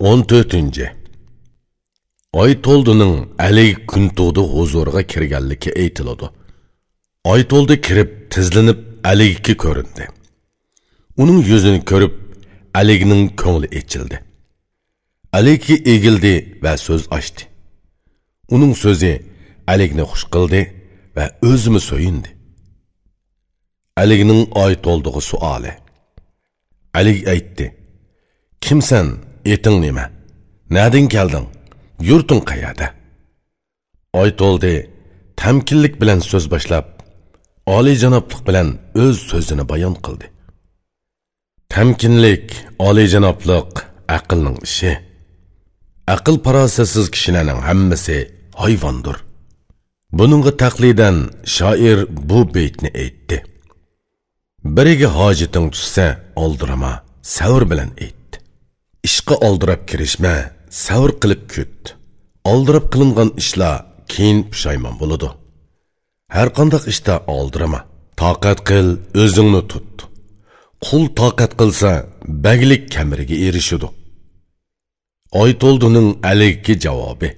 14. Aytoldining Alik Kuntudi huzuriga kirganligi aytiladi. Aytoldi kirib, tizlinib Alikka ko'rindi. Uning yuzini ko'rib, Alikning ko'ngli echildi. Alikka egildi va so'z ochdi. Uning so'zi Alikni xush qildi va o'zimi so'yindi. Alikning Aytoldiga suoli. Alik aytdi: "Kimsan?" Eting nima? Nadin kelding? Yurting qayerda? Oytoldi tamkinlik bilan so'z boshlab oliyjanoblik bilan o'z so'zini bayon qildi. Tamkinlik oliyjanoblik aqlning ishi. Aql farosatsiz kishilarning hammasi hayvondir. Buningga taqlidan shoir bu beytni aytdi. Biriga hojiting tushsa oldirama savr bilan ayt. Ishqa oldirab kirishma savr qilib kut. Oldirab qilingan ishlar keyin pushaymon bo'ladi. Har qandoq ishda oldirama. Toqat qil o'zingni tut. Qul toqat qilsa baglik kamiriga erishidi oyto'ldining aligi javobi.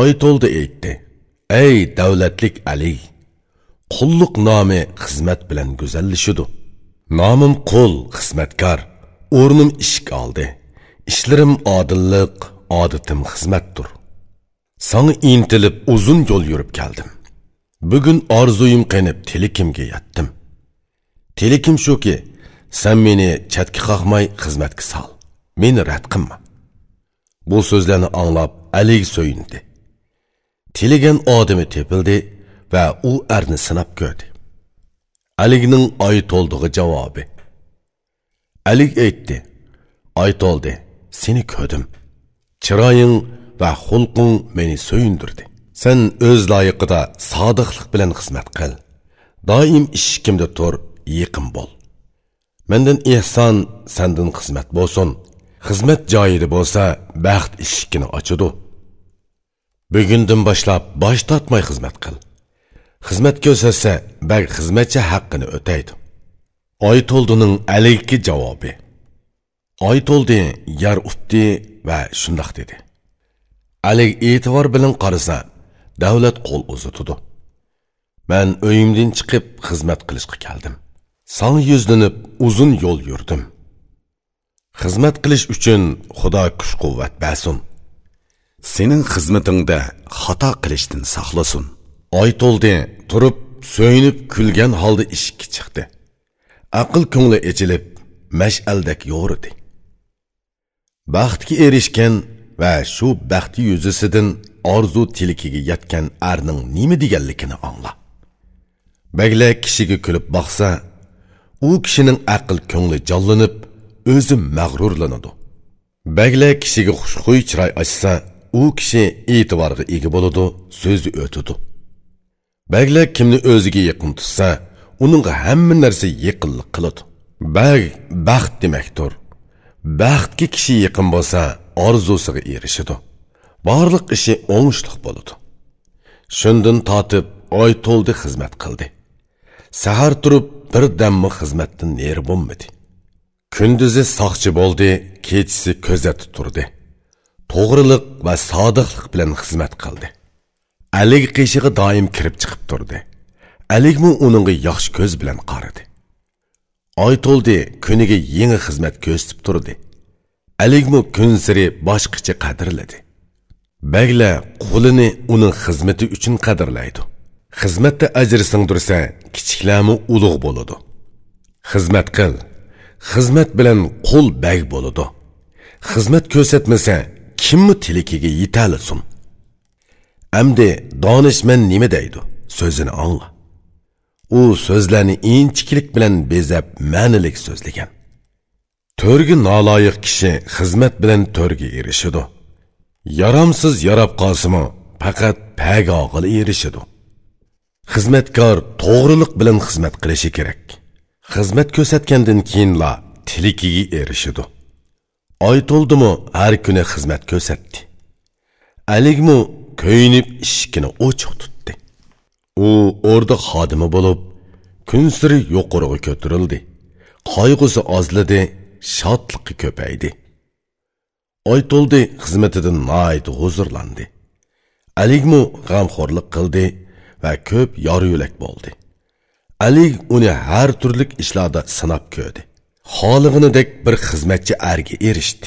Oyto'ldi aytdi ey davlatlik ali qulluq nomi xizmat bilan go'zallashudi nomim qul xizmatkor o'rnim ishk oldi. Ishlarim odillik odatim xizmatdir. Sanga intilib uzun yo'l yurib keldim. Bugun orzuyim qanib telekimga yetdim. Telekim shuki sen meni chatga qoqmay xizmatga sol meni rad qilma. Bu so'zlarni anglab alik so'yindi. Tiligan odami tepildi va u arni sinab ko'rdi. Aligning oy to'ldig'i javobi alik aytdi aytoldi seni ko'rdim. Chiroying va xulqing meni so'yindirdi. Sen o'z loyiqida sodiqlik bilan xizmat qil. Doim ishkimda tur yiqin bo'l. Mendan ehson sandan xizmat bo'lsin. Xizmat joyida bo'lsa baxt eshikini ochidi bugundan boshlab bosh tortmay xizmat qil. Xizmat ko'rsatsa bag xizmatchi haqqini o'taydi. Oyto'ldining alayki javobi. Oyto'ldi yer ufdi va shundoq dedi. Alik e'tibor bilan qarasa davlat qo'l uzatudi. Man uyimdan chiqib xizmat qilishga keldim. Sana yuzlanib uzun yo'l yurdim. Xizmat qilish uchun xudo kuch quvvat bersin. Sening xizmatingda xato qilishdan saqlasin. Oy to'ldi turib so'yinib kulgan holda ishga chiqdi aql ko'ngli echilib mash'aldek yo'ridi baxtga erishgan va shu baxti yuzisidan orzu tilkiga yetgan arning nima deganligini angla. Bagla kishiga kulib boqsa u kishining aql ko'ngli jonlanib o'zi mag'rurlanadi. Bagla kishiga xushxuy chiroy ochsa u kishi e'tiborga ega bo'ladi so'zi o'tidi bagla kimni o'ziga yaqin tutsa uningga hamma narsa yiqinlik qiladi bag baxt demakdir. Baxtga kishi yaqin bo'lsa orzusiga erishadi. Barliq ishi o'ngishliq bo'ladi. Shundan totib oy to'ldi xizmat qildi. Sahar turib bir dammi xizmatdan neri bo'lmadi. Kunduzi soqchi bo'ldi kechisi ko'zatib turdi. To'g'riliq va sodiqlik bilan xizmat qildi. Alik qishig'i doim kirib chiqib turdi. Alikmi uningga yaxshi ko'z bilan qaradi. Oy to'ldi kuniga yangi xizmat ko'rsatib turdi. Aligmi kun siri boshqacha qadrladi. Bagla qo'lini uning xizmati uchun qadrlaydi. Xizmatda ajr singdirsa kichiklami ulug' bo'ladi. Xizmat qil. Xizmat bilan qo'l bag bo'ladi. Xizmat ko'rsatmasa kimmi tilikiga yetalisin amdi donishmand nima deydi? So'zini angla u so'zlarni inchiklik bilan bezab ma'nilik so'zlagan. To'rga noloyiq kishi xizmat bilan to'rga erishidi yaramsiz yarab qolsimi faqat pagog'il erishidi xizmatkor to'g'riliq bilan xizmat qilishi kerak. Xizmat ko'rsatgandan keyinla tilikiga erishidi oy to'ldimi har kuni xizmat ko'rsatdi. Aligmi ko'yinib ishkini ochiq tutdi u o'rda xodimi bo'lib kun siri yuqoriga ko'tarildi qayg'usi ozladi shodligi ko'paydi Oytoldi xizmatidan naayeti huzurlandi. Aligmu g'amxo'rlik qildi va ko'p yor yo'lak bo'ldi. Alik uni har turlik ishlarda sinab ko'rdi. Xolig'inidek bir xizmatchi arga erishdi.